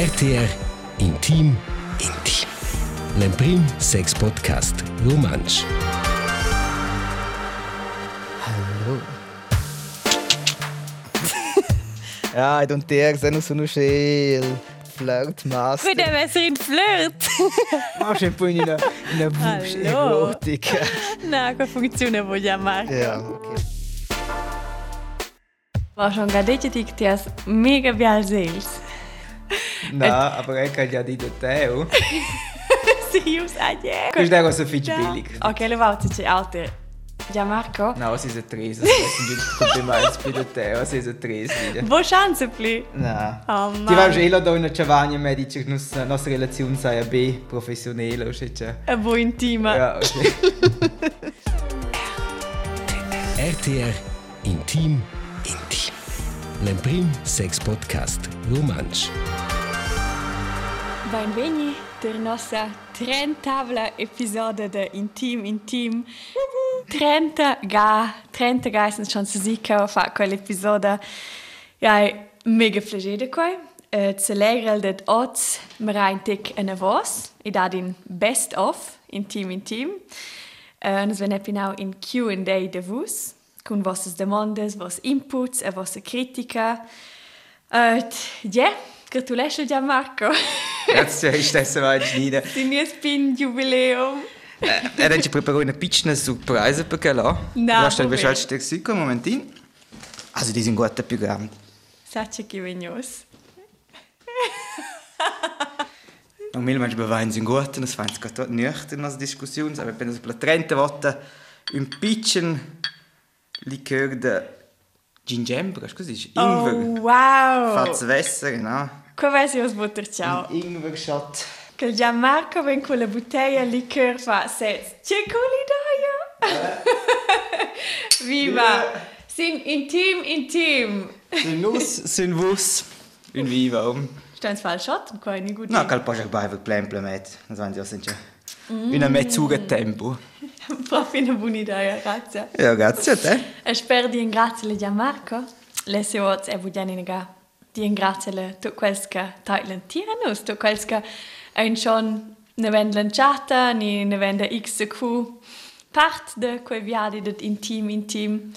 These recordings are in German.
RTR Intim Intim. L'Emprim Sex Podcast Romansch. Hallo. ja, ed un ter se non sono scel. Flirtmaster. Puoi deve essere in flirt. Ma c'è un po' in una, in una voce Hallo. erotica. Na, che funziona voglio amare. Ja, okay. War schon gerade dich, die hast mega bien sales. Na, ampak kaj, kar ja dite teo. si jus ayer. Kaj da go so fitch billig. Ok, levalci če alte. Ja, Marko. Na, osi za 30, sem že kompliment spilo teo, osi za 30. Bo šanse pli. Na. Oh, Ti vam želo do načevanja medičnih nos, nos relacijun sa je ja, bi profesionelo še če. E bo intima. Ja, okay. RTR Intim Intim. Lemprim Sex Podcast Romansch. Benveni der nostra 30 episode de Intim Intim. 30 ga, 30 ga sind schon sicher fa quell'episodio. Ja, mega piacere qua. Uh, Celebral dat oz merain tek en vos. I dat in best of Intim Intim. Uh, nos ven epinau in Q&A de vos. Con vostres demandes, vos inputs e vostre critica. Uh, ja, gratulesce già Marco. Grazie, ich stesse mal schneiden. Sinies pin jubileum. Er hat ci preparato una piccola surprise perché là. No, Du hast dann probier. bestellt der Süd, Momentin. Also die sind gute Programme. Sace che vegnos. Normalmente beweinen sind gut, das ich gerade nicht in der Diskussion, aber wenn es per 30 Worte un piccolo Likör de Gingembre, scusi, Ingwer. Oh, wow. Fat's Wasser, genau. Come si os butter ciao. Ein Ingwer-Shot. Che già Marco ven con la bottiglia liqueur fa sez. C'è colidaia. Viva. Sin intim intim. Sin Nuss, sin Wuss. Un Viva. Stens fall shot, qua ni gut. No, cal posa bei per plempla met. Das waren ja sind ja. Una mezz'ora tempo. Proprio una buona idea, grazie. Ja, grazie a te. E spero di ringraziare già Marco. Le se oz e vogliamo nega. ti ingrazia tu quels che Thailand tiranus, tu quels che ein schon ne vend lanciata, ni ne vend XQ, part de quei viadi dat intim intim.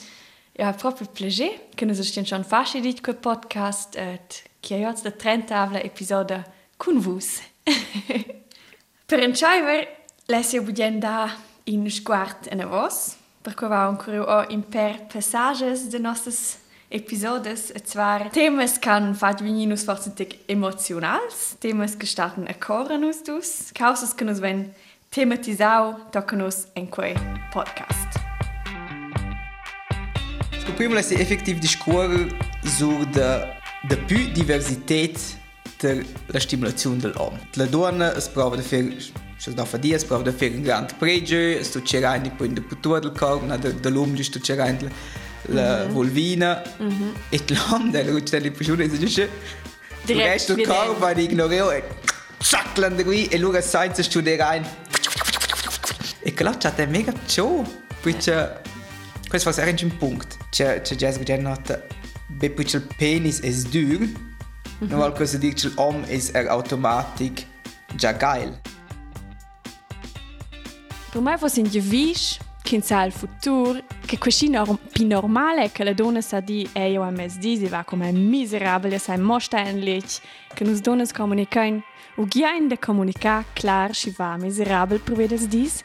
Ja, proprio plege, che ne sostiene schon fasci dit quei podcast, et che io da 30 episode cun vus. per inciaiver, lesio budien da in squart en a vos, per cui va un curio o imper passages de nostres episodes, et zwar temas kan fat veninus forzentig emotionals, temas que starten a coranus dus, causas que nos ven tematisau tocanus en quei podcast. Il primo è effettiv discorrere sur de, de più diversität della stimolazione dell'uomo. La donna es prova da fer se da fa dia, es prova da fer grand pregio, es tu c'era in de putura del corpo, na de, de l'uomo giusto c'era in la vulvina, e l'uomo della ruccia delle persone si dice il Direkt resto del wieder. corpo va di ignorare e zack landa qui e lui senza studiare in e che là c'è mega ciò, perché questo fa sempre un punto. C'è c'è già nota be perché il penis è dur, non vuol cosa dire che l'uomo è er automatisch già geil. Per me fosse in givis, che sa il futuro, che così norm più normale che la donna sa di e io a mes di si va come miserabile, sai mostra in lich, che nos donnes comunicano, o ghiain de comunicare clar si va miserabile per vedere dis,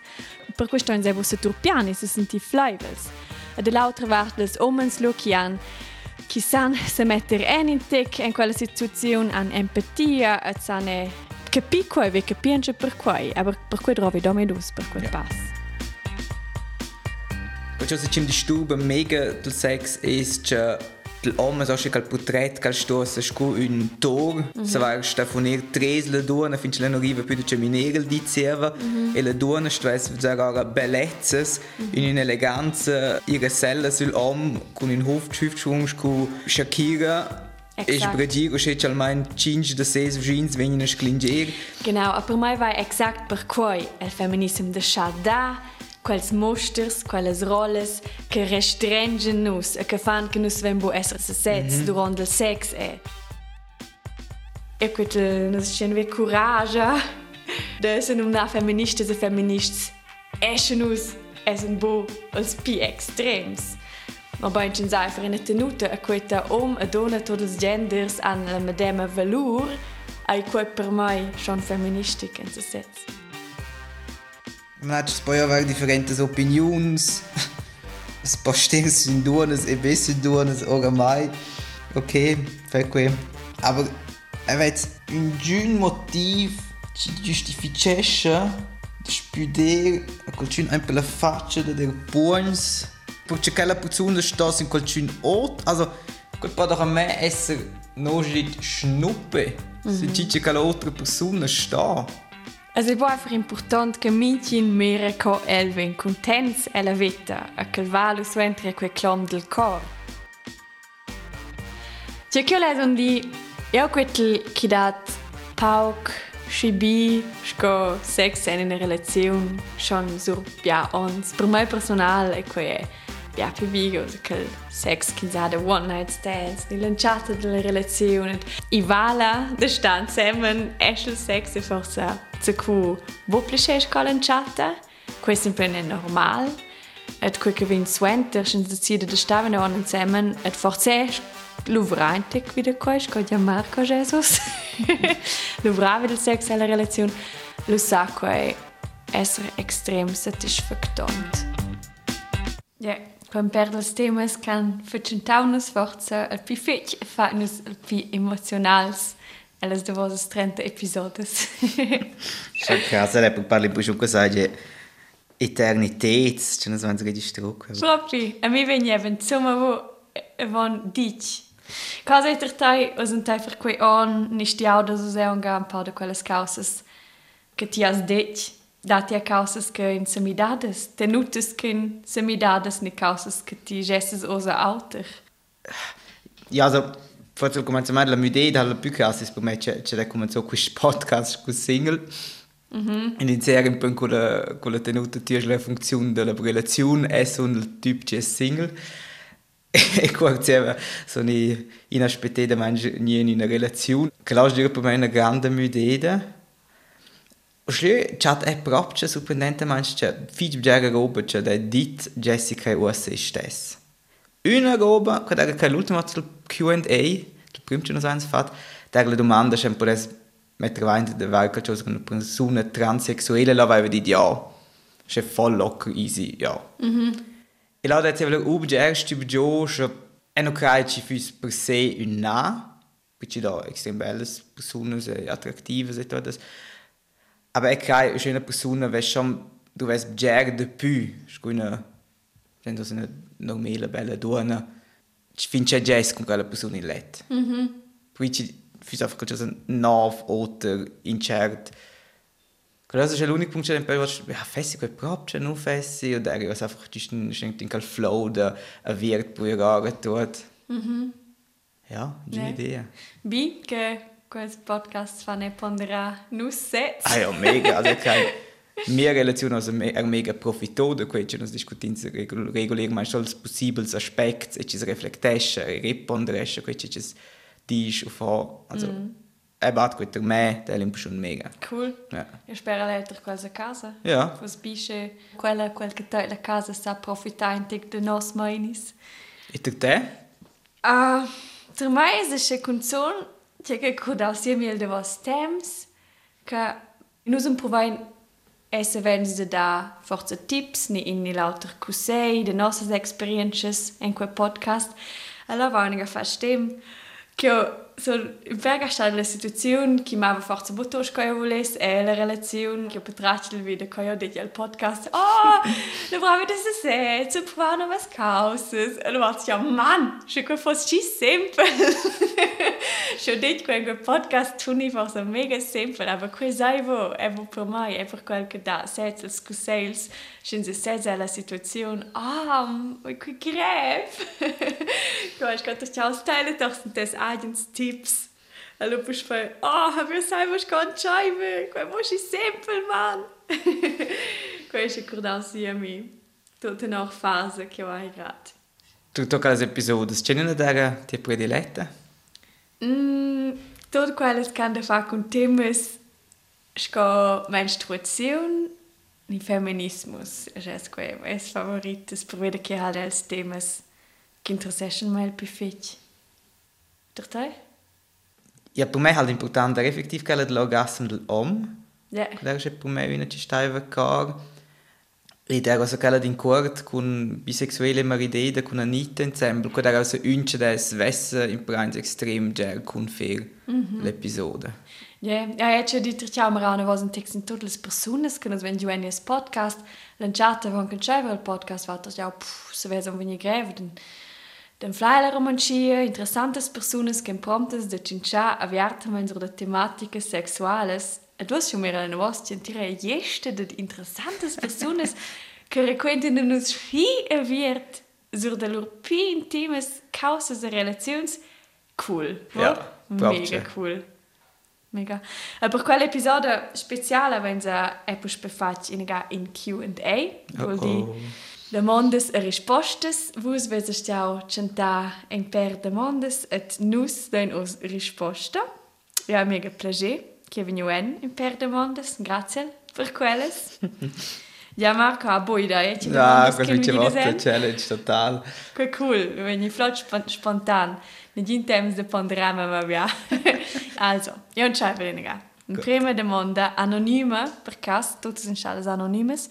per questo in sebo se turpiani, se senti flavels. E dall'altra parte les omens lo che han chi san se metter en in tic in quella situazione an empatia e sane capi quai ve capienche per quai, aber per quai trovi domedus per quel pass. Perché se ci disturba mega sex è che l'uomo sa che il portrait che stossa scu un tor, se va staffonir tres la donna fin che non arriva più di minere di serva e la donna stress ora bellezzes in un'eleganza ihre sella sull'uomo con un hof hüftschwung scu Shakira. E Exakt. sbradire c'è almeno 5 da 6 jeans vengono sclinger. Genau, aber me vai exact per quai il feminismo de chada, quels mosters, quelles rolles che restringen nus e che fan che nus ven bo esser se sets durant il sex e e quel non si scende coraggio de se non na feministas e feminists eschenus es un bo als pi extrems. Ma bei in einfach in tenuta a queta om e donna tots els genders an la medema valur ai quei per mai schon feministic in se sets. Man hat poi avere differenti opinioni, spostare in due e besser in due oramai. Ok, fa que. Aber avete un giun motiv ci giustificesce di spudere a qualcun un po' la faccia dei buons perché quella persona sta in qualcun ort also quel può doch a me essere non schnuppe se dice che l'altra persona sta Also è einfach important che mintin mere co elven contents e la vita a che valo suentre quel clom del cor. C'è che quel dat pauk schibi sco sex in una relazione schon sur bia ons per me personal e que vigo che sex che sa de one night stands di lanciata della relazione i vala de stand semen eschel sex e forza zu cu wo plisce sco lanciata questo è normal et quel che vin suenter schon decide de staven on insieme et forza Luvrante wieder cois, co dia Marco Jesus. Luvrava del sex alla relazione. Lo sa quei essere extrem satisfactant. Ja, Quam perdes temas can fetchen taunas forza al pi fetch fatnus al pi emotionals. Elas de vosas 30 episodes. Schon krass, er hat parli busch um gesagt, Eternität, schon das waren sogar die Struck. Propri, a mi ven jeven, zoma wo, von dich. Cosa è trattai, os un taifer quei on, nisch di auda so sehr ungar un par de quelles causas, che ti has detg. Det dati a causas che in semidades tenutas che in semidades ni causas che ti gesses osa alter. Ja, also, forse come a la mia idea dalla più che per me c'è c'è come so questo podcast con single. Mm -hmm. Iniziare un po' con la, con la tenuta di la funzione della relazione e sono il tipo che è single. e quando sono inaspettata nie in una relazione che la dire per me una grande idea Chat è proprio sorprendente manch cioè fig già roba cioè da dit Jessica o se stess una roba che era che l'ultima Q&A il primo che nos fatto da la domanda un po' des mettere avanti da valca cosa con persona transexuelle la aveva di ja c'è voll locker easy ja -hmm. E là deve avere un erste Bjosch e non crei fus per se un na, perché da extrem belles personen attraktive e tutto. Aber ich crei ist eine Person, wer schon du weißt ger de pu, scuna wenn das eine normale belle donna. Ich finde ja Jess con quella persona in let. Mhm. Quindi fus einfach cosa nov oder incert. Quello è l'unico punto che poi ja, fessi quel proprio non fessi o dai was einfach just schenkt in flow da a wird puerare tot. Mhm. Ja, die nee. Idee. Wie questo podcast fa ne pondera nus set. Ah ja, mega, also kein mehr Relation also er mega profito da quello che nos discutiamo regolare ma solo possibili aspetti e ci riflettesce e rispondesce quello che ci dice o fa also mm. è bat quel me te l'impression mega. Cool. Ja. io spero l'altra cosa casa. Ja. Was bisce quella quel che te la casa sa profittare in de nos mainis e tu te ah uh, per me è che che coda sia mil de vos temps che nus un provain esse vens de da forza tips ni in ni lauter cusei de nostre experiences in quel podcast alla vaniga fa stem che so, väga sta la situazione che mi aveva forza botto che voles e la relazione che potracci il video che ho detto al podcast. Oh lo bravo da se se zu provare was causes e lo faccio man che che fosse ci sempre che ho detto che quel podcast tuni forse mega semplice aber qui sai vo e vo per mai e per quel che da sets scusales schon se se la situazione ah qui gref che ich gerade ciao style doch das agents tips Allora poi fai, oh, wir sai was ganz scheibe, quei mo si sempre man. quei si cordansi a mi. Tutte noch fase che ho grad. Tu tocca les episodes, c'è una dara ti prediletta? Mm, Tutto quello che hanno fatto con temas sco menstruazione e femminismo. È quello è il favorito per vedere che ha dei temas che interessano me più fitch. Per te? Ja, per me è halt importante effektiv che l'orgasmo dell'uomo. Ja. Quella è per me una ci stava car. Ed era also quella in court con bisexuelle maridede con Anita insieme. Quella era also unce des vesse in Preins extrem gel con fer l'episodio. Ja, ja, jetzt schon die Trichau Marane was ein Text in total Personen, que nos wenn du ein Podcast, lanciata von kan schreiben el Podcast war das ja, pff, so wäre so wenn ihr greve, den den Flyer romanchia, interessantes Personen que promptes de cincha avviartamen sur de tematiche sexuales. E du hast schon mehr eine was sentire jeste de interessantes Personen que recuenten nos fi erviert sur de lor pi intimes causas de relations. Cool. Ja, Mega ja. cool. Mega. Eh, Per quell'episodio speciale wenn sie etwas befasst in in Q&A, vuol dire demandes e rispostes, vus vese stiau centa en per demandes et nus den os risposta. Ja, mega plager che veniu en in per demandes, grazie per quelles. ja, Marco, a boida, eh? ci Ja, demandes che mi disen. challenge total. Que cool, flott spon spontan. In temps de Panorama, ma via. also, io non c'è per nega. Una prima domanda anonima, per caso, tutte sono state anonymes.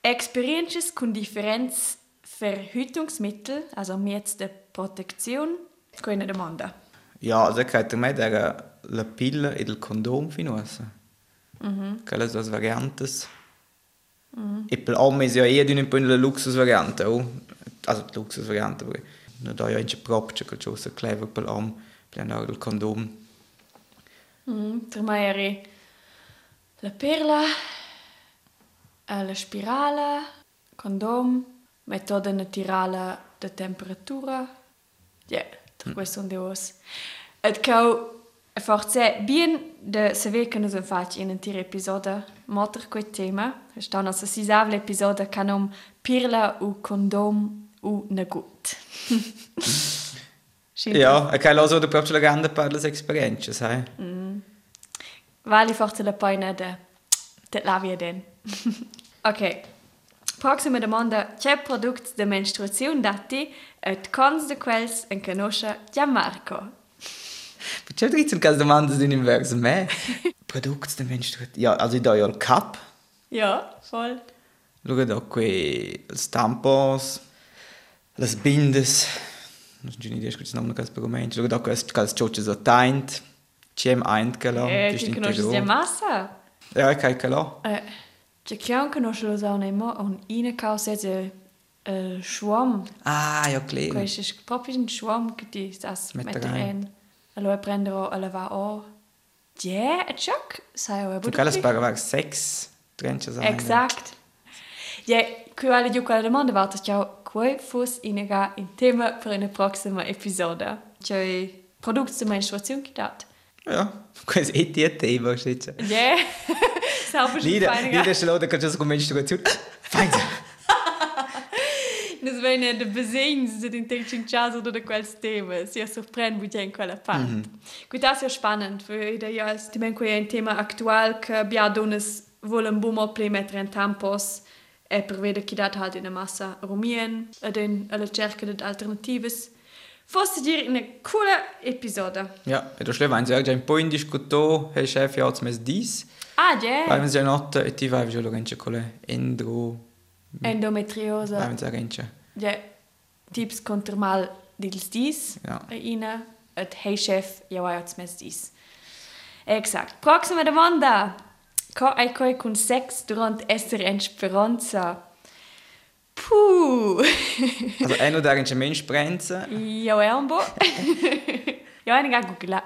Experiences con differenz Verhütungsmittel, also jetzt der Protektion, keine domanda. Ja, also che per me era la pilla e il condom finosa. Mhm. Quelle sono le variantes. E per l'uomo è ja eher di la luxusvariante, oh. Also die Luxusvariante, aber non da ja in proprio che ciò sia clever per l'uomo, per andare il condom. Mm, per me era la perla, eh, la spirale, condom, metoda naturale de temperatura. Ja, per questo sono deos. Et cau forse bien de saber che nos fatto in un tiro episodio motor quel tema. Sta una sisavle episodio canom pirla u condom u nagut. Ja, e che l'ho da proprio la grande per le esperienze, sai? Vale forse la pena de, de la via den. ok. Proxima domanda. C'è prodotto de menstruazione dati et cons de quels en conosce Gianmarco? C'è dritto in caso domande in inverso me. Produkte der Menstruation. Ja, also ich da ja il Cup. Ja, voll. Schau da qui els tampons, les bindes. Non ni idea scusi nome cas pergament. Schau da quest cas choche so taint. Chem eint gela. Eh, ti conosci Gian Massa? Ja, ich kann gela. Eh, c'è chi anche conosce lo sa nemo un ina causa de schwamm. Ah, ja, klar. Questo è proprio un schwamm che ti rein. in. Allora prenderò alla va o. Ja, ciò. Sai, o Du kannst per var sex. Trenche sein. Exakt. Ja, quella di quella domanda va che ciao, quale fosse in in tema per una prossima episodio. Cioè, prodotto di menstruazione dat. Ja, questo è il tema, schätze. Ja, sauber schon fein. Lieder schon da kannst du so Menstruation. Fein. Das wäre de besegns de intention chas oder de quels temas. Ja, sorprende bugia in quella part. Mm -hmm. Gut, das ist ja spannend, weil da ja ist, die ein Thema aktuell, che bia dones volen bumo play mettere in tampos e per vedere che dat halt in der massa rumien ed in alla cerca de alternatives. Fosse dir in eine coole Episode. Ja, e wenn sie ja ein po in discuto, hey Chef, ja, zum es dies. Ah, Weil ja. wir sie ja notte, e ti vai lo rence con le endro, Endometriose. vai wir rence. Ja, tips contra mal dils dis. Ja. Ina, et hey chef, ja vai ots mes dis. Exakt. Proxima domanda. Ai coi con sex durant essere in speranza? Puh. Also, einer der rence Mensch brenze. ja, è un bo. ja, eine ga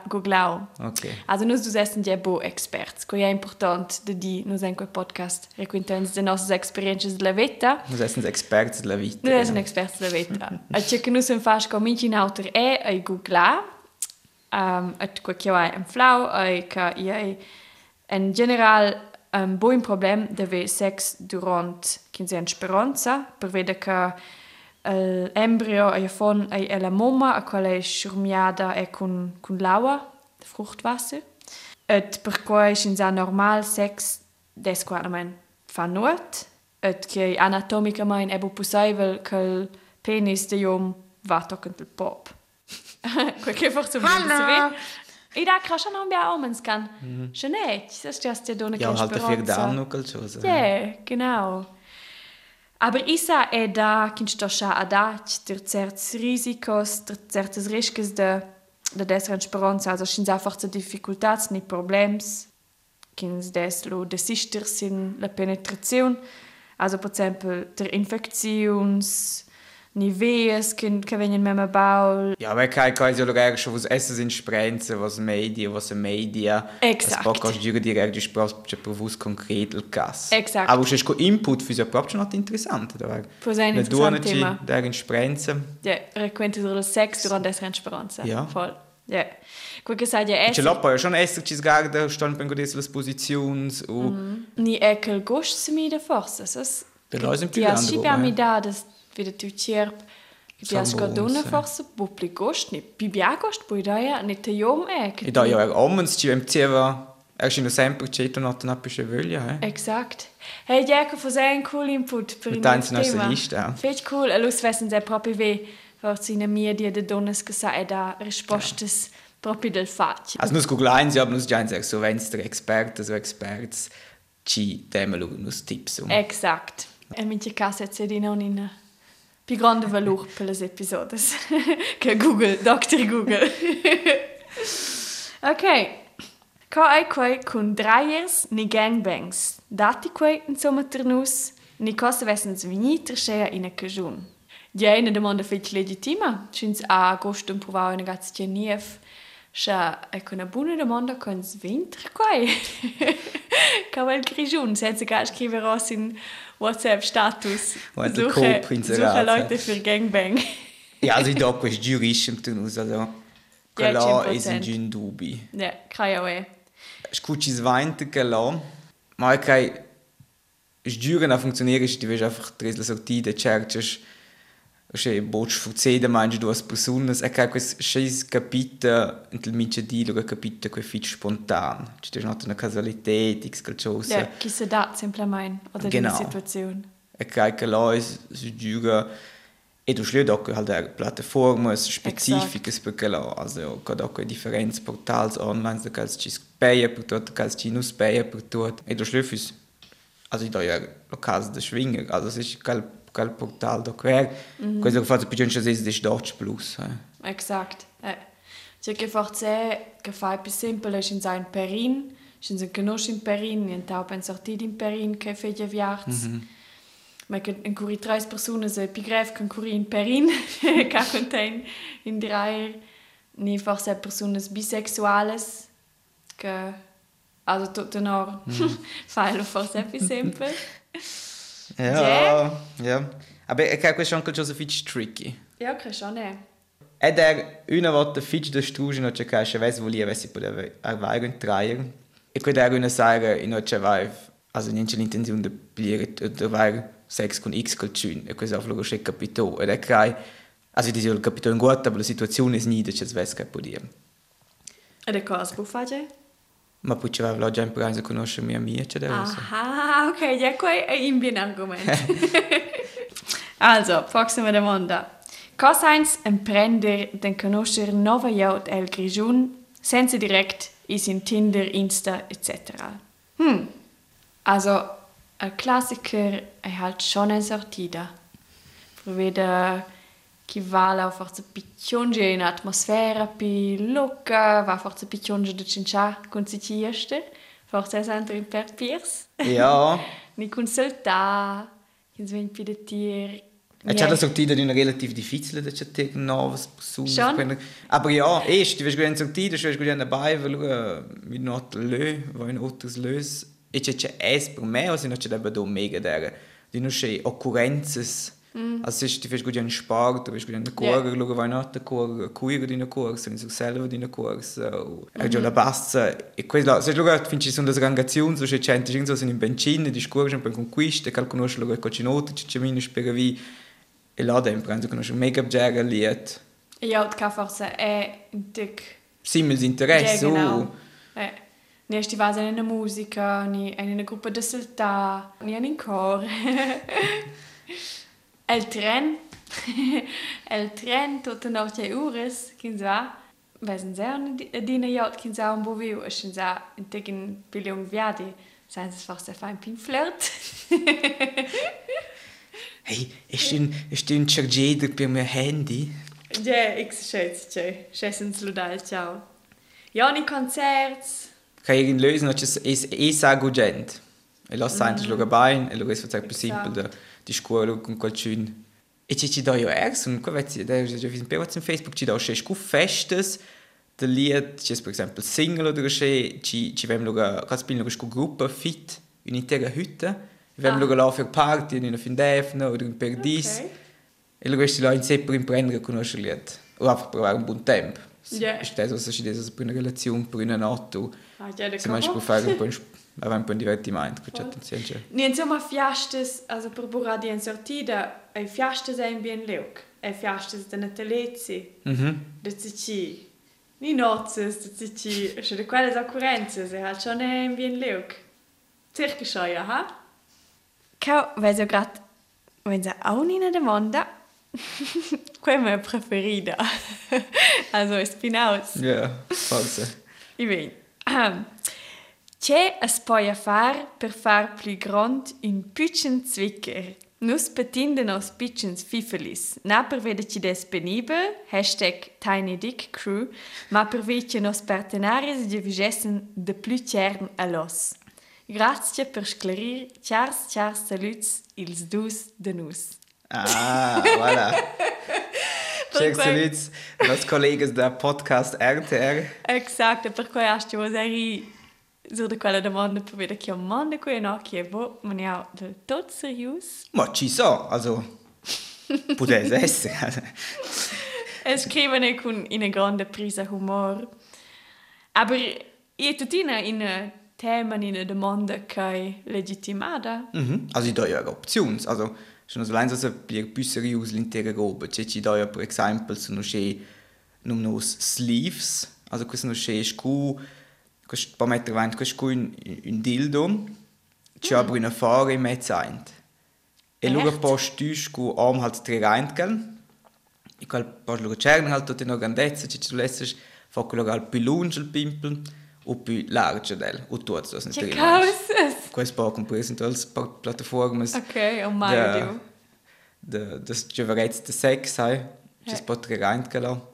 googlau. Okay. Also nus dus essen ja bo experts. Co è important de di nus en quel podcast requintens de nostre experiences de la vita. Wir sind Experten della vita. Nu és un expert de vetra. Et ce che nu sem fas com in autor e ai googla. Um, et qua che hai un flau ai ca i en general un buon problem de ve sex durant quinze an speranza per vede che l'embrio ai fon e la mamma a quale è sciurmiada e con con l'aua Fruchtwasser. Et per quai in sa normal sex des guardamen fa nuot, et che anatomicamente è possibile che il penis de jom va toccant il pop. Quel che forse vuol dire. I da crasha non bia omens kan. Schnecht, das ist der donne Ja, halt dafür da noch cosa. Ja, genau. Aber isa è da che sto scha adat der certs risicos, der certes riscos de de desra speranza, also sind einfach zu difficultats ni problems kins des lo de sister sin la penetrazione, also per esempio der infektions ni vees che che vengono mema baul. Ja, aber kein kann ja logare schon was essen sind Sprenze, was Media, was Media. Exakt. Das Podcast dire direkt die Sprache bewusst konkret il cas. Exakt. Aber es ist Input für so überhaupt schon interessant, da war. Für sein Ne interessant duonaci Thema. der in Sprenze. Ja, requente del sex durante desra speranza. Ja. Voll. Ja. Quel che sa ja C'è es. l'oppa, ja schon esser ci sgarda, stanno per godere le posizioni o Ni ekel gost se mi de forza, sas. Da là sind Ti più si da tu cerp. Ti gadona eh. Forza bu pli gost ni. Bi bia gost poi da ja ni te jom e. E da ja er omens ci em tieva, er scino sempre ceto not na pisce voglia, eh. Exakt. Hey, Jacob, für seinen cool Input. Per Mit in Thema. nostra lista, ja. Fetch cool. E lus wissen se proprio ve, forse in media de donnes che sa e da rispostes proprio del faccio. Also nus Google eins, ja, nus già so wenn der Experte, so Experts ci temelo nus tips um. Exakt. E mince casa se di più grande valore per le episodi che Google, Dr. Google. ok. Ca ai quei con dreiers ni gangbangs. Dati quei insomma ter nus ni cosa vessens viniter schea in a cagiun. Ja, eine domanda fetch legitima. Schins a agosto provavo una gazza nief. Scha è una buona domanda con svinter quei. Cavall grigiun, senza gar scrivere in WhatsApp Status. Suche, suche. Leute für Gangbang. Ja, also ich da quest giurischem tu nus, also là è 10%. in gin dubi. Ja, ja auch. Scucci svainte che là, ma kai giuren a funzionare, di veš einfach tresla sortida, cerches Še boč fuceda mangi duas personas, e kai quest scheis capita intel mince dialogo capita quei fit spontan. Ci è nata una casualität, x calciosa. Ja, chi se da semplicemente oder Genau. die Situation. E che là es giuga e du schlöd auch halt der Plattformen spezifiches perché là, also kad auch differenz portals online da kannst du speia per tot, kannst du nus speia per tot. E du schlöfis also da ja lo cas de schwinger, also es ist cal cal portal da quer. Questo che faccio più giorni è des Dodge Plus. Eh. Exakt. Ja. C'è che forse che fa più semplice è in sein Perin, in sein Genosch in Perin, in tau ben sortit in Perin che fe je viarts. Ma che in curi tre persone se più greve che in Perin, che contain in drei ni forse personas bisexuales che also tutto no fa lo forse più semplice. Ja, ja. Aber ich glaube, è anche cosa fitch tricky. Ja, credo schon, eh. Ed er una volta fitch da struge no c'è che ves volia vessi poteva avere un traier. E quando era una sera in no c'è vai also niente l'intenzione di pliere di avere sex con X col cun e questo avlo che capito ed è che also dice il capito in guarda ma la situazione è nida c'è ves che può dire. E de cosa può fare? Ma aveva già imparato a conoscere mia amica c'è da Aha, okay, ja, quei è in bien Argument. also, prossima domanda. Cosa eins emprender den conoscer nova jaut el grigiun senza direkt is in Tinder, Insta etc. Hm. Also, ein Klassiker è halt schon eine sortida. Provvede chi vale a forza piccionge in atmosfera pi loca, va forza piccionge de cincia con si cieste, forza è sempre in per piers. Ja. Ni consulta, chi svegn pi de tir. E c'è la sortita di una relativ difficile da c'è te nuove persone. Aber ja, erst, du wirst gut sortita, du wirst gut dabei, weil wie not lö, weil otros lös. E c'è c'è es per me, also non c'è da mega der. Die non c'è occurrences. Also ist, du wirst gut in Sport, du wirst gut in. Kurve, schauen, weil not der Kurve, cuire una corsa, in sich selber una corsa, o è già la bassa. E questo, se tu finci sono delle rangazioni, so c'è gente, sono in benzina, di scorre, per conquista, che conosce lo che c'è notte, c'è meno per vi e là penso che non c'è mega bjära liet. Ja, und kann forza è in tic simils interesse. Ja, genau. uh. Eh, ni è stivata in una musica, ni in una gruppa di saltà, ni in un cor. El tren, el tren tutta notte ures, kin sa, vesen sehr a dina jaut kin sa un boviu, e kin sa in tegen bilion viadi, sein es fast ein pin flirt. Hey, ist ein, ist ein Charger per mein Handy? Ja, ich schätze, ja, schätzen ludal, ciao. Ja, ni concerts, Kann ich ihn lösen, dass es ist eh sehr gut gent. E lo sai, mm. lo bain, e lo è fatto scuola con quel cun. E ci ci do io ex, un co vezzi, da già visto per WhatsApp Facebook ci do sche scu festes, de lied, ci per esempio single oder sche, ci ci vem lo ganz bin lo scu gruppa fit, un'intera hütte. Vem lo la für party in una fin defna oder in perdis. Okay. E lo questi là in sempre imprendere conoscere lied. O einfach provare un buon tempo. Ja. Ist das, was ci des per una relazione, per una notte. ah, ja, da Se mais kann per fare un po' in- avere un po' di divertimento, con attenzione. Cioè. Ni insomma fiastes, also per bura di en sortida, e fiastes è in bien leuk. E fiastes de natalezi, Mhm. de zici. Ni nozes, de zici, e de quelles occurrences, e halt schon in bien leuk. Circa scheia, ha? Cau, vedo grat, wenn sie auch nicht in der Monde, quella è mia preferita. also, es bin aus. Ja, forse. I bem. C'è es poi far per far più grand un pitchen zwicker. Nus petinden aus pitchens fifelis. Na per vede ci disponibel, hashtag Tiny Dick Crew, ma per vede nos partenaris di vigessen de plus cern a los. Grazie per sclarir, chars, chars saluts, ils dus de nus. Ah, voilà. Quel- saluts los collegas da podcast RTR. Exact, per cui hast du de quella domanda per vedere che un mondo qui no che bo, ma ne ha del tot serius. Ma ci so, also potesse essere. E scrivono con una grande presa humor. Aber io tutina in tema in a domanda che è legittimata. Mhm. Also ich da ja Options, also schon so ein bisschen seriös l'intera roba. C'è ci da ja per esempio sono c'è non nos sleeves, also questo non c'è scu, questo paar meter avanti questo un, un dildo, c'è aber una fare in mezzo aint. E Echt? luego post scu arm halt tre reint gell. E quel post luego c'erano halt tutte una grandezza, c'è ci lässt fa quello al più lungo il pimpel o più largo del, o tutto das nicht causes? Quais paar compreso als plataformas Ok, oh Mario. da, das giovanetti de sex sai ci Eh. si pot reint gelo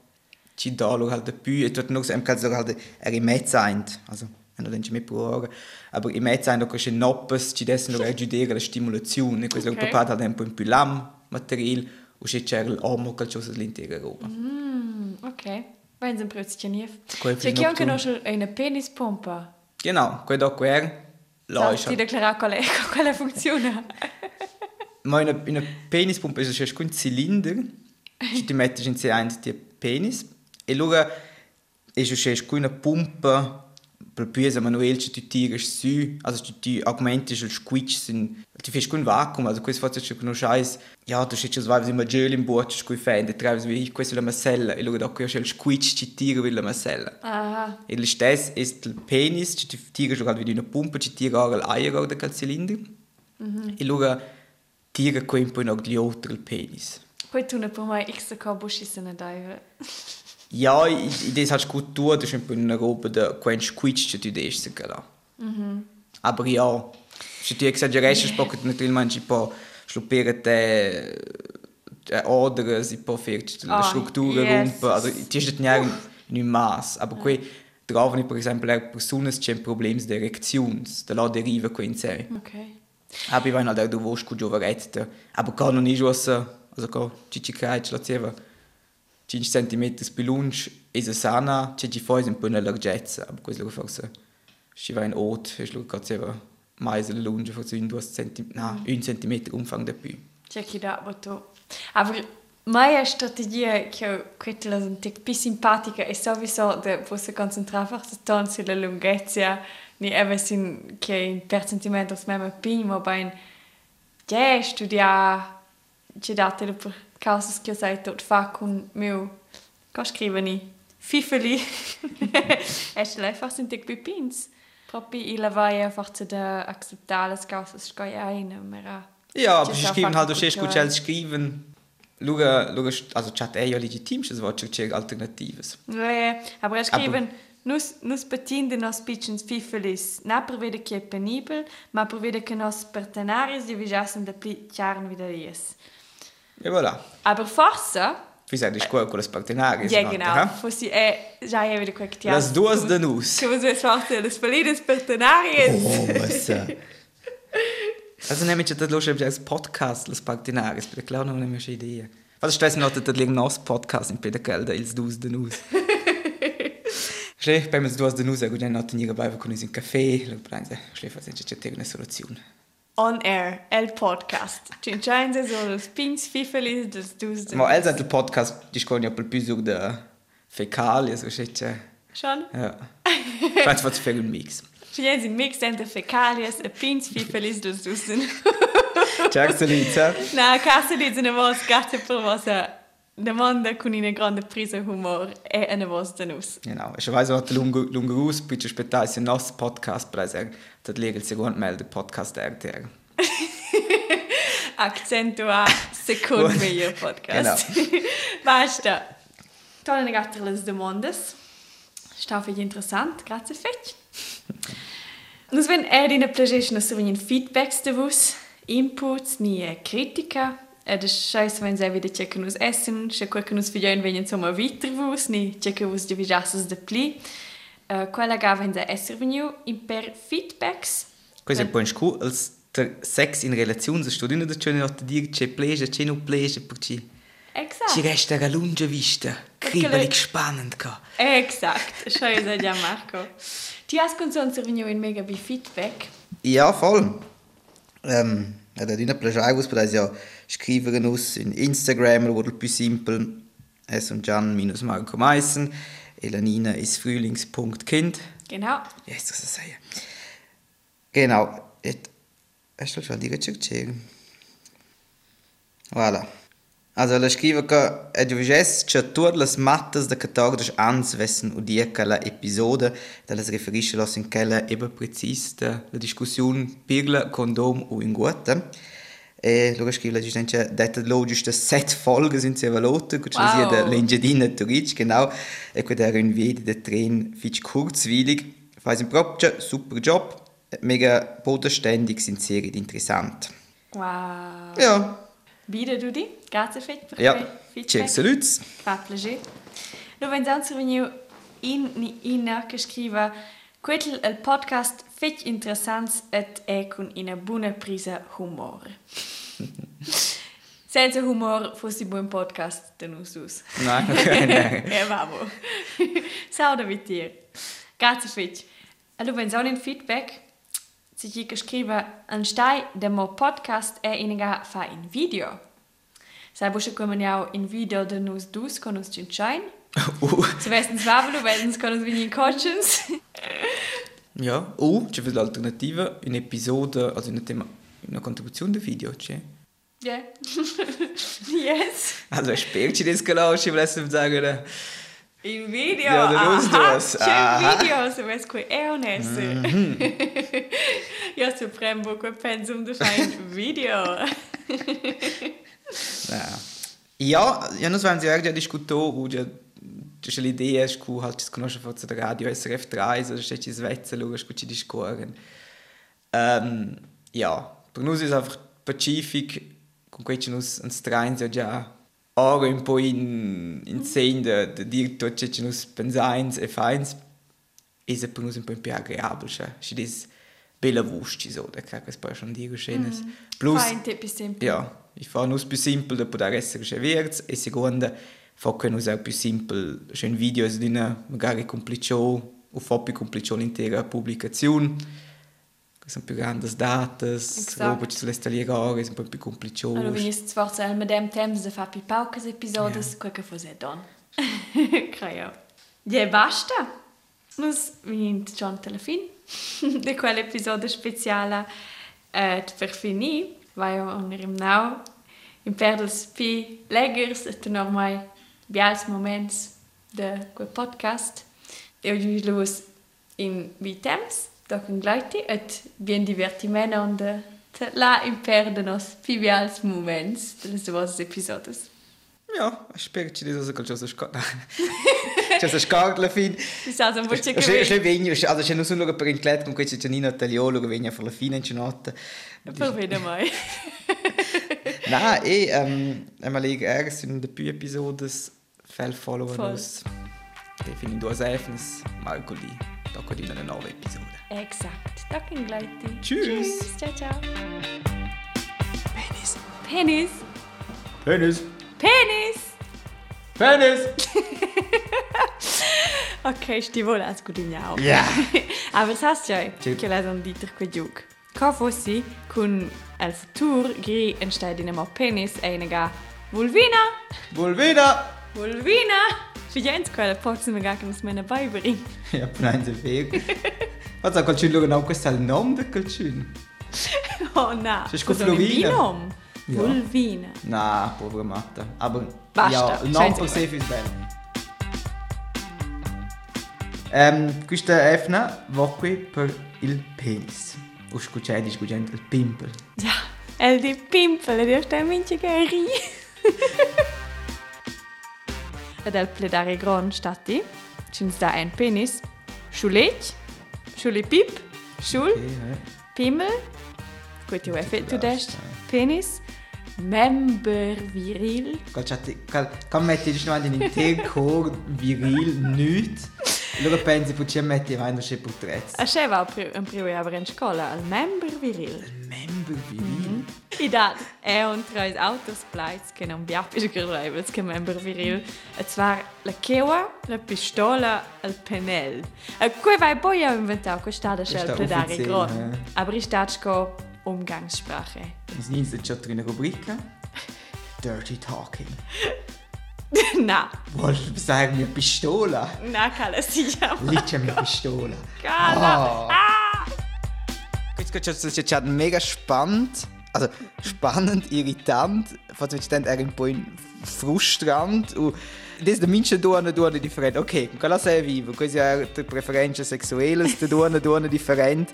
ci dalo halt pü e tot noch em kan so halt er im met seint also wenn du mit ora aber im met seint che noppes ci dessen lo aggiudere la stimolazione questo Ok. okay. papà ha un po' in più lam material o c'è c'è l'omo calcioso l'intera roba Mm, ok. Wenn ein Brötchen nicht. Quel C'è chi anche noch eine Penispumpa. genau quel doc er ist ti declarare quale, quale funziona? Ma in una penispumpa è c'è un cilindro, ci ti metti in sé ein di penis e allora è c'è una pompa per più manuel ci ti tiri su, also ci ti augmenti il squitch sin ti fai un vacuum, also fatto c'è un scheiß, ja, du schitz es vai immer gel im Boot, coi fende, treibs wie questo la masella e allora da qui c'è il squitch ci tira la masella. Aha. E è il penis, ci ti tira giocare di una pompa, ci tira l'aier da quel cilindro. E allora tira qui un po' noch gli altri il penis. Poi tu ne per me XK Buschi se ne dai. Ja, in das hast du gut ist ein po' una roba da quel squitch ci ti dessi che là. Aber ja, se ti esageresci, yeah. spocca naturalmente un po' schluppere te Adern, si può fare la struttura yes. rompa, also ti ist nicht in un maß, aber qui trovano per esempio le persone che hanno problemi di erezione, da là deriva qui in sé. Ok. Aber ich weiß halt, du willst gut giovanetto, aber kann noch nicht was, also kann Cici Kreitsch, la zieva 5 cm più lungo, e se sana, c'è ci fai un po' una larghezza, aber questo lo forse, ci va in ot, e lo che zieva mais lungo, forse un 2 cm, no, 1 cm umfang da più. C'è chi dà, ma tu. Aber meine Strategie, che quella è un tic più simpatica, è sowieso de posso concentrare forse tanto sulla lunghezza, ni even sin che in per centimetro smema prima, ma in ja, studia, ci date per causa che sai tot fa con mio, che scriveni, Fifeli. Du einfach sind die Pipins? Proprio il vai einfach zu der akzeptales Gasses skai ein, mera. Ja, aber sie schreiben halt, du stehst gut culturale. schreiben. Schau, also chat è ja legitim, das Wort c'è Alternatives. Ja, aber er schreiben, nus, nus patinde nos pitchens fifelis, na prevede che è penibel, ma prevede che nos partenaris divisassen de pli chiaren wieder lies. Ja, voilà. Aber forse, Wie sagt ich gut, con les partenaris. ja genau, Aha. fossi è già è wieder quel che Las duas de nus. Che vos forse les valides partenaris. Oh, äh. Also nämlich das los als Podcast, les partenaris, per klar non nemmeno idea. Was ist das noch der liegen nos Podcast in Peter Gelder ils dus de nus. Schlech, beim es duas de nus, gut dann not nie dabei con uns in caffè, lo prende. Schlech, was ist jetzt eine Solution. On air, el podcast. Cincenze so los pins fifelis des dus. Ma els hat il podcast, ja pel più sur de fecali, so schet. Schon? Ja. Fast was für ein Mix. Ci sind mix entre fecalias e pins fifelis des dus. Ciao, Salita. Na, casa lì una voce gatta per vostra domanda con una grande presa humor e una voce da nus. Genau. Ich weiß auch, der Lunge, Lunge Rus, bitte später ist ein neues Podcast, aber er das liegt segundo mal der Podcast der RTR. Accentua second miglior podcast. Basta. Tolle gatta le domande. Sta für interessant, grazie fetch. Nus wenn er in plagisce so in feedbacks de vos, inputs ni critica. Ed è scheiße, wenn sie wieder checken us essen, se gucken us figlioin wenn insomma weiter vos, ni checken us die vijassas de pli. Uh, quella ga wenn sie esser veniu in per feedbacks. Questo è un po' in scu, als der Sex in Relation, se sto dentro da c'è non dire c'è plege, c'è non plege, perché Exakt. ci resta una lunga vista, kribbelig spannend ca. Exakt, scheiße, ja Marco. Die hast uns uns veniu in mega bi feedback. Ja, voll. Ähm, da dina plagiavus, per ja scrivere uns in Instagram, oder più simpel, es und Gian minus Marco Meissen, e la Nina ist frühlings.kind. Genau. Ja, ist das das ja. Genau. Hast du schon die gecheckt? Voilà. Also, la scrive che è giuges che tutte le mattes de 14 ans vessen udia che la episode da les riferisce in quella eba precis de la discussion pirla condom o in guata. E lo scrive la giustamente detta logisch de set folge sind sie evaluate, gut wow. Sie de l'engedina turic, genau. E quid era un video de tren fitch kurzweilig. Fais ein proprio super Job. Mega bodenständig sind sehr interessant. Wow. Ja. Wieder du die? Grazie fetch per Ja. Check saluts. Fa piacere. Sonst veniu in in che scriva Quel il podcast fetch interessant et è con una buona presa humor. Senza humor fosse buon podcast de nus dus. Nein, okay, nein. Ja, vamo. Sauda mit dir. Grazie fetch. Allora, wenn so ein Feedback si ci scrive an stai de mo podcast e iniga fa in video. Sai busche kommen ja in video de nus dus con us cinchain. So wessen zwavelo, wessen con us vini in conscience. ja. Uh, c'è l'alternativa, un'episodio, also una, tema, una contribuzione del video, c'è. Yeah. yes. Also, das gelauscht, ich will erst sagen, oder? In video. Ja, nus Aha, dus. c'è un video, se ves qui è onesto. Mhm. Io so prembo quel pensum de fa in video. Ja. Ja, non so, ja diskutato, u ja, c'è l'idea, scu, halt, ci conosce forse da radio SRF 3, so, c'è ci svezza, loro, scu, ci discorren. Ähm, ja, per noi è einfach pacific, con questo nos uns trains ja già ora un po' in, in sen de, de dir tot c'è nos pensains e fains, e se per noi un po' più agreabile, cioè, ci dis bella vusti, so, da kann ich poi schon dire schenes. Plus, Fa in tipi sempre. ja, ich fahre nur più simpel da poter essere serviert e seconda Foco non è più semplice, c'è un video di una, magari complicato, o fopi complicato l'intera pubblicazione, che sono più grandi date, roba che si lesta lì ora, è un po' più complicato. Allora, quindi si sforza il medem tempo di fare più pochi episodi, yeah. Ja. quel che fosse don. Credo. E basta. Nus no, vinint John Telefin de quel episodio speciale eh, per finì, vai on rimnau, in perdels pi leggers et normai bials moments quel podcast. E oggi lo in vi temps, da con gleiti, et bien divertimento und la imperdonos pivials moments delle vostre episodes. Ja, spero che das also schon so scar. C'è so scar alla fine. Sa un po' C'è che c'è vegno, also c'è non solo per in clet con questo c'è Nino Tagliolo che vegna per la fine in notte. Per vedere mai. Nein, eh, ähm, einmal legen erst in den più episodes fel follower Voll. nos. Defini due sefnes, Marcoli. Tocca di una nuova episode. Exakt. Da con gleiti. Tschüss. Tschüss. Ciao, ciao. Penis. Penis. Penis. Penis. Penis. Ok, stivolo a scudignao. Ja. Aber saps già Sì. che la son diter quel giug. Ca fossi con el futur gri entsteid in mo penis e nega vulvina. Volvina. Vulvina. Figens quella pozzi me gar che nos mena beibring. Ja, c'est vero. Was sagt Calcin genau questo è il nome del Calcin? Oh na. C'è Cosa un Florina. binom? Ja. Vulvina. Na, povera matta. Aber Basta, ja, il nome per sé ist bello. Ähm, questa Efna va qui per il penis. O scucciadi, scucciandi il pimpel. Ja. El di pimpel, di sta mince che ri. Ed el pledare gron stati. Cins da ein penis. Schulech. Schulipip. Schul. Pimmel, ich habe du das, Ja. Penis, Member viril, cal, metti giustamente in intero cor viril, nüt. Allora pensi, poi ci metti avanti c'è portretto. a che va un primo aber in scuola, al Member viril. Member viril. I dat è un treis autos pleits che non biapisch gerleibels che Member viril. Et zwar la chewa, la pistola, il penel. E quei vai poi a inventare questa da Questa scel pledare offiziell, gron. ja. Aber ich statsko Umgangssprache. Das nächste c'è una rubrica. Dirty Talking. na, Vuoi usare mia pistola? na, cala si chiama. Lì c'è mia pistola. Cala. Ah. Questo c'è c'è mega spannend. Also spannend, irritant, fast wenn ich dann er un po' frustrant. U des de minche duone duone different. Ok, quella sei vivo, quasi de preferenze sexuelle, duone duone different.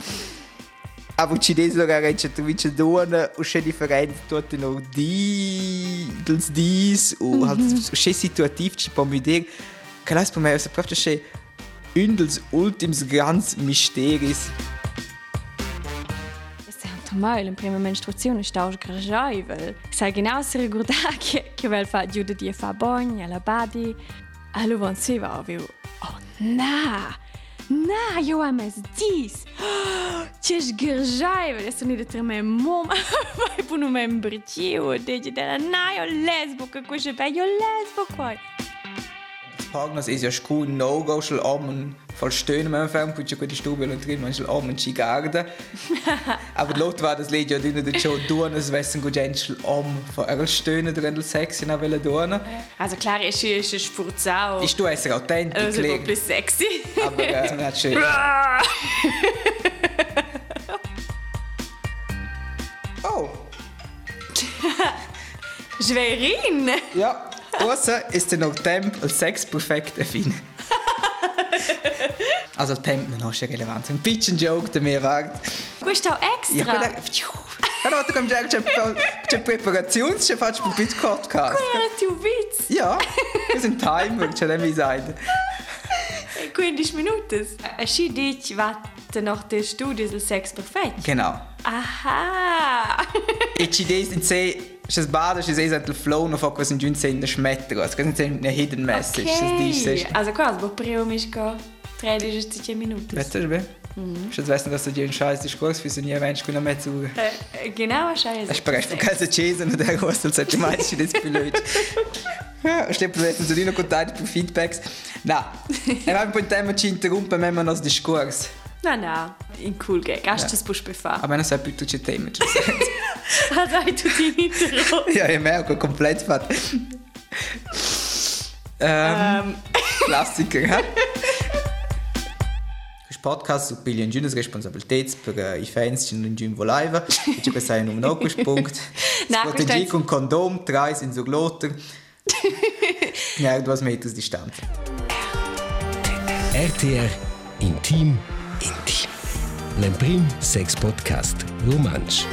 Aber ci des lo era c'è tu minche duone, u c'è different tutte no di dels dis u halt c'è situativ ci può mi dir. Che la per me è proprio c'è un dels ultims grans mysteris. Mal in prima menstruazione stavo sgrajaivel. Sai genau se ricorda che che vel fa giuda di fa bagno alla badi. Allo von se va. Oh na. Na, io am es dis. C'è sgrajaivel, adesso ni de me mom. Vai puno membrcio, de della na io lesbo che questo è io lesbo qua. Pagnas ist ja scu no-go ammen voll stöhnen man fern putsch ko die stube und drin man schel ammen chi garde aber lot war das lied ja dünne de show duanes wessen go gentle am vor er stöhnen drin del sex na welle duane Also klar, ist es spurzau. ist du es authentisch Also ein bisschen sexy. aber äh, hat schön oh. Schwerin. ja Ossa ist der noch Temp als Sex perfekt erfinden. also Temp non è relevant. Un pitchen joke der mir wagt. Questo è Ja, extra. Allora, tu come già c'è c'è preparazione, c'è faccio un bit podcast. Era tu Witz. Ja, das ist ein Timer, c'è da mi sagen. 15 Minuten. E si dici vatte noch der Studie del Sex perfekt. Genau. Aha. E ci dei in sé C'è sbada, c'è sei il flow, non fa cosa in giù in der schmetter. Also, questa è una hidden message. Das dici, Okay. sei... Also quasi, bo prima mi sco 13 Minuten. Weißt du, wie? Ich weiß nicht, dass du dir einen scheiß Diskurs für so nie Mensch können mehr zu. Äh, genau, scheiße. Ich spreche von keiner Chase und der Hostel sollte meinst du das blöd. Ja, stimmt, wir hätten so nicht noch Kontakt für Feedbacks. Nein, er hat ein Thema ci interrompen, wenn man das Diskurs. Na, na, in cool. Hast du das Busch befahren? Aber non sai più tu c'è tema. Also, hai tu die Intro. Ja, io merco, komplett fat. Ähm, Klassiker? Questo podcast su piglia in giù responsabilità per i fans che non giù live. E ci pensai un nuovo punto. No, Proteggi con condom, trais in so glotter. Ja, du hast meters distanza. RTR Intim Intim. L'Emprim Sex Podcast Romansch.